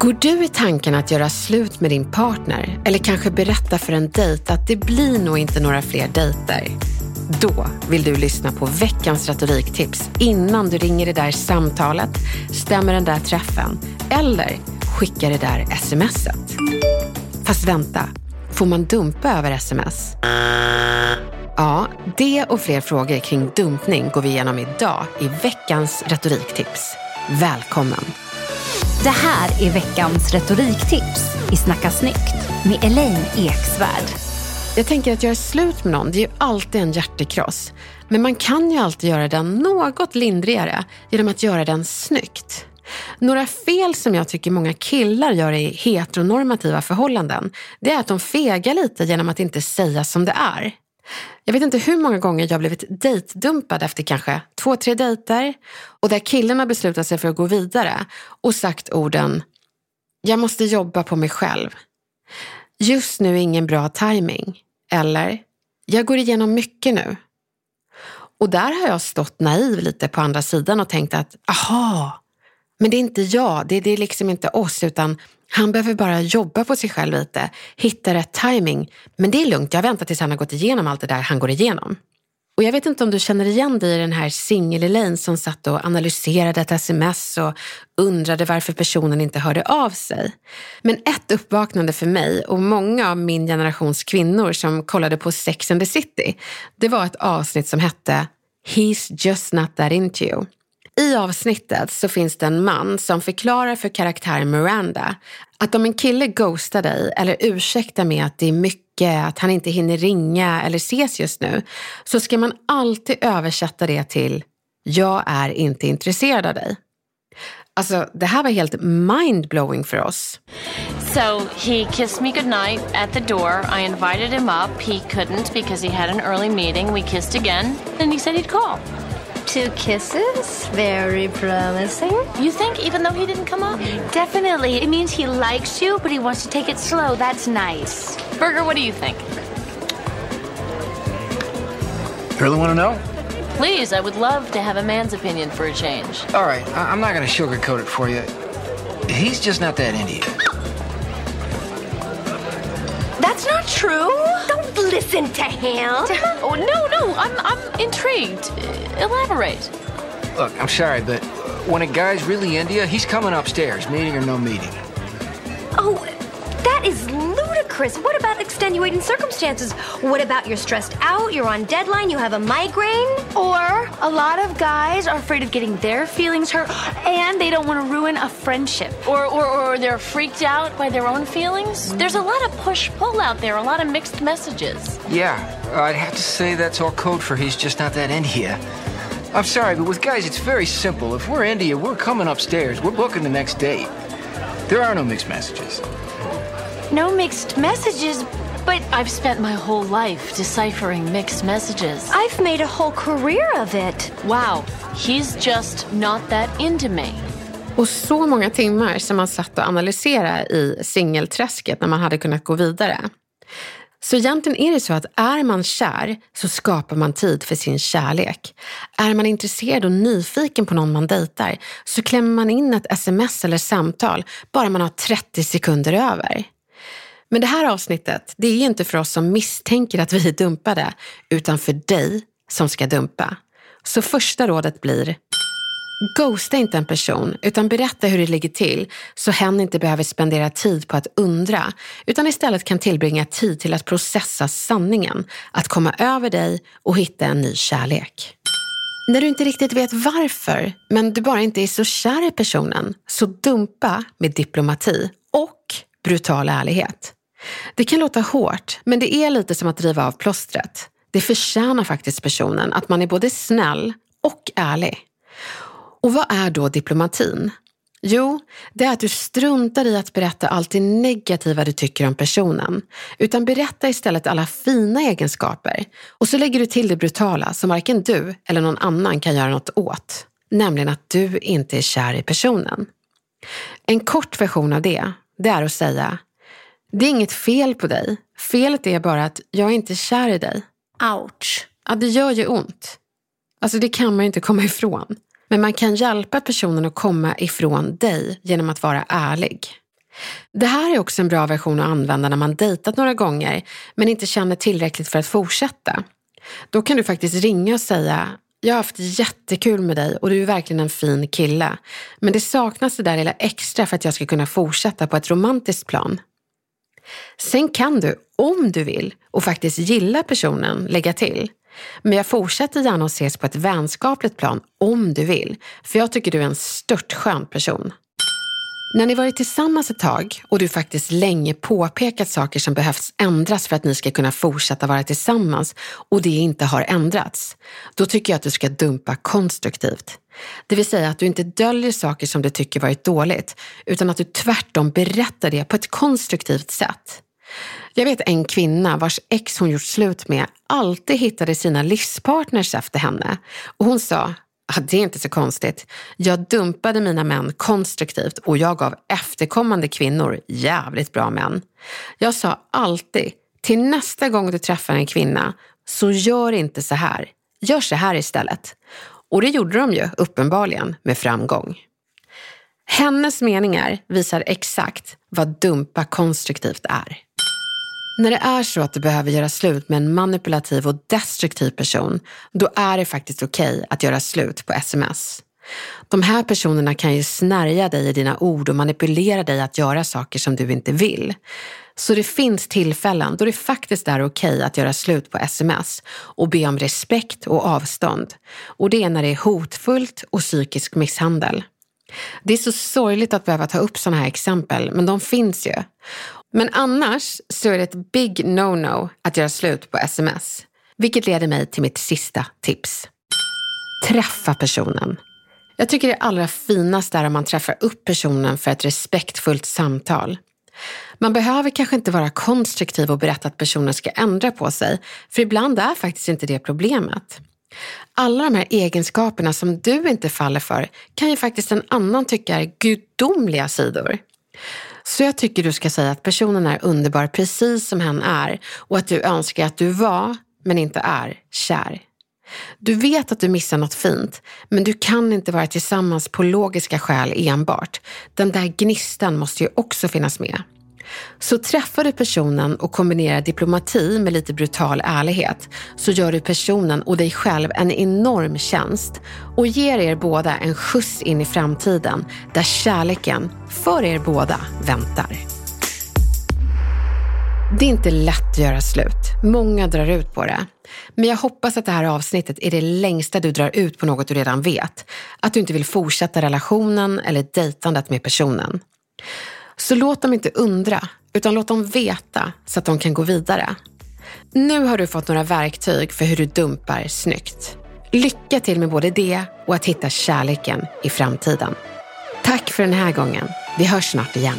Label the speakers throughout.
Speaker 1: Går du i tanken att göra slut med din partner eller kanske berätta för en dejt att det blir nog inte några fler dejter? Då vill du lyssna på veckans retoriktips innan du ringer det där samtalet, stämmer den där träffen eller skickar det där smset. Fast vänta, får man dumpa över sms? Ja, det och fler frågor kring dumpning går vi igenom idag i veckans retoriktips. Välkommen!
Speaker 2: Det här är veckans retoriktips i Snacka snyggt med Elaine Eksvärd.
Speaker 1: Jag tänker att göra slut med någon, det är ju alltid en hjärtekross. Men man kan ju alltid göra den något lindrigare genom att göra den snyggt. Några fel som jag tycker många killar gör i heteronormativa förhållanden, det är att de fegar lite genom att inte säga som det är. Jag vet inte hur många gånger jag blivit dejtdumpad efter kanske två, tre dejter och där killen har beslutat sig för att gå vidare och sagt orden “Jag måste jobba på mig själv”. “Just nu är ingen bra timing. Eller “Jag går igenom mycket nu”. Och där har jag stått naiv lite på andra sidan och tänkt att “aha, men det är inte jag, det, det är liksom inte oss utan han behöver bara jobba på sig själv lite, hitta rätt timing. Men det är lugnt, jag väntar tills han har gått igenom allt det där han går igenom. Och jag vet inte om du känner igen dig i den här singel som satt och analyserade ett sms och undrade varför personen inte hörde av sig. Men ett uppvaknande för mig och många av min generations kvinnor som kollade på Sex and the City, det var ett avsnitt som hette He's just not that into you. I avsnittet så finns det en man som förklarar för karaktären Miranda att om en kille ghostar dig eller ursäktar med att det är mycket, att han inte hinner ringa eller ses just nu, så ska man alltid översätta det till “jag är inte intresserad av dig”. Alltså, det här var helt mindblowing för oss.
Speaker 3: So he kissed me goodnight at the door. I invited him up. He couldn't because he had an early meeting. We kissed again, and he said he'd call.
Speaker 4: Two kisses? Very promising.
Speaker 3: You think, even though he didn't come up?
Speaker 4: Definitely. It means he likes you, but he wants to take it slow. That's nice.
Speaker 3: Burger, what do you think?
Speaker 5: Really want to know?
Speaker 3: Please, I would love to have a man's opinion for a change.
Speaker 5: All right, I- I'm not going to sugarcoat it for you. He's just not that into you.
Speaker 4: That's not true. Don't listen to him.
Speaker 3: Oh, no, no, I'm, I'm intrigued. Elaborate.
Speaker 5: Look, I'm sorry, but when a guy's really into you, he's coming upstairs, meeting or no meeting.
Speaker 4: Oh, that is ludicrous. What about extenuating circumstances? What about you're stressed out, you're on deadline, you have a migraine?
Speaker 6: Or a lot of guys are afraid of getting their feelings hurt and they don't want to ruin a friendship.
Speaker 3: Or, or, or they're freaked out by their own feelings. Mm. There's a lot of push pull out there, a lot of mixed messages.
Speaker 5: Yeah, I'd have to say that's all code for he's just not that into you. I'm sorry, but with guys, it's very simple. If we're into you, we're coming upstairs. We're booking the next date. There are no mixed messages.
Speaker 6: No mixed messages, but
Speaker 3: I've spent my whole life deciphering mixed messages.
Speaker 4: I've made a whole career of it.
Speaker 3: Wow, he's just not that into me.
Speaker 1: Och så många timmar som man satt och analyserade i singelträsket när man hade kunnat gå vidare. Så egentligen är det så att är man kär så skapar man tid för sin kärlek. Är man intresserad och nyfiken på någon man dejtar så klämmer man in ett sms eller samtal bara man har 30 sekunder över. Men det här avsnittet, det är inte för oss som misstänker att vi är dumpade, utan för dig som ska dumpa. Så första rådet blir, Ghosta inte en person, utan berätta hur det ligger till så hen inte behöver spendera tid på att undra, utan istället kan tillbringa tid till att processa sanningen, att komma över dig och hitta en ny kärlek. När du inte riktigt vet varför, men du bara inte är så kär i personen, så dumpa med diplomati och brutal ärlighet. Det kan låta hårt, men det är lite som att driva av plåstret. Det förtjänar faktiskt personen att man är både snäll och ärlig. Och vad är då diplomatin? Jo, det är att du struntar i att berätta allt det negativa du tycker om personen, utan berätta istället alla fina egenskaper. Och så lägger du till det brutala som varken du eller någon annan kan göra något åt, nämligen att du inte är kär i personen. En kort version av det, det är att säga, det är inget fel på dig. Felet är bara att jag är inte kär i dig.
Speaker 6: Ouch.
Speaker 1: Ja, det gör ju ont. Alltså det kan man ju inte komma ifrån. Men man kan hjälpa personen att komma ifrån dig genom att vara ärlig. Det här är också en bra version att använda när man dejtat några gånger men inte känner tillräckligt för att fortsätta. Då kan du faktiskt ringa och säga jag har haft jättekul med dig och du är verkligen en fin kille. Men det saknas det där lilla extra för att jag ska kunna fortsätta på ett romantiskt plan. Sen kan du, om du vill och faktiskt gillar personen, lägga till. Men jag fortsätter gärna att ses på ett vänskapligt plan om du vill, för jag tycker du är en störtskön person. När ni varit tillsammans ett tag och du faktiskt länge påpekat saker som behövs ändras för att ni ska kunna fortsätta vara tillsammans och det inte har ändrats, då tycker jag att du ska dumpa konstruktivt. Det vill säga att du inte döljer saker som du tycker varit dåligt, utan att du tvärtom berättar det på ett konstruktivt sätt. Jag vet en kvinna vars ex hon gjort slut med alltid hittade sina livspartners efter henne. Och hon sa, ah, det är inte så konstigt. Jag dumpade mina män konstruktivt och jag gav efterkommande kvinnor jävligt bra män. Jag sa alltid, till nästa gång du träffar en kvinna, så gör inte så här. Gör så här istället. Och det gjorde de ju uppenbarligen med framgång. Hennes meningar visar exakt vad dumpa konstruktivt är. När det är så att du behöver göra slut med en manipulativ och destruktiv person, då är det faktiskt okej okay att göra slut på sms. De här personerna kan ju snärja dig i dina ord och manipulera dig att göra saker som du inte vill. Så det finns tillfällen då det faktiskt är okej okay att göra slut på sms och be om respekt och avstånd. Och det är när det är hotfullt och psykisk misshandel. Det är så sorgligt att behöva ta upp sådana här exempel, men de finns ju. Men annars så är det ett big no-no att göra slut på sms. Vilket leder mig till mitt sista tips. Träffa personen. Jag tycker det allra finaste är om man träffar upp personen för ett respektfullt samtal. Man behöver kanske inte vara konstruktiv och berätta att personen ska ändra på sig, för ibland är faktiskt inte det problemet. Alla de här egenskaperna som du inte faller för kan ju faktiskt en annan tycka är gudomliga sidor. Så jag tycker du ska säga att personen är underbar precis som hen är och att du önskar att du var, men inte är, kär. Du vet att du missar något fint, men du kan inte vara tillsammans på logiska skäl enbart. Den där gnistan måste ju också finnas med. Så träffar du personen och kombinerar diplomati med lite brutal ärlighet så gör du personen och dig själv en enorm tjänst och ger er båda en skjuts in i framtiden där kärleken för er båda väntar. Det är inte lätt att göra slut. Många drar ut på det. Men jag hoppas att det här avsnittet är det längsta du drar ut på något du redan vet. Att du inte vill fortsätta relationen eller dejtandet med personen. Så låt dem inte undra, utan låt dem veta så att de kan gå vidare. Nu har du fått några verktyg för hur du dumpar snyggt. Lycka till med både det och att hitta kärleken i framtiden. Tack för den här gången. Vi hörs snart igen.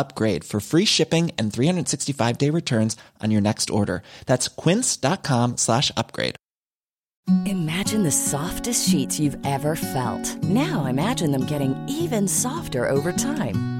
Speaker 7: upgrade for free shipping and 365 day returns on your next order. That's quince.com slash upgrade.
Speaker 8: Imagine the softest sheets you've ever felt. Now imagine them getting even softer over time.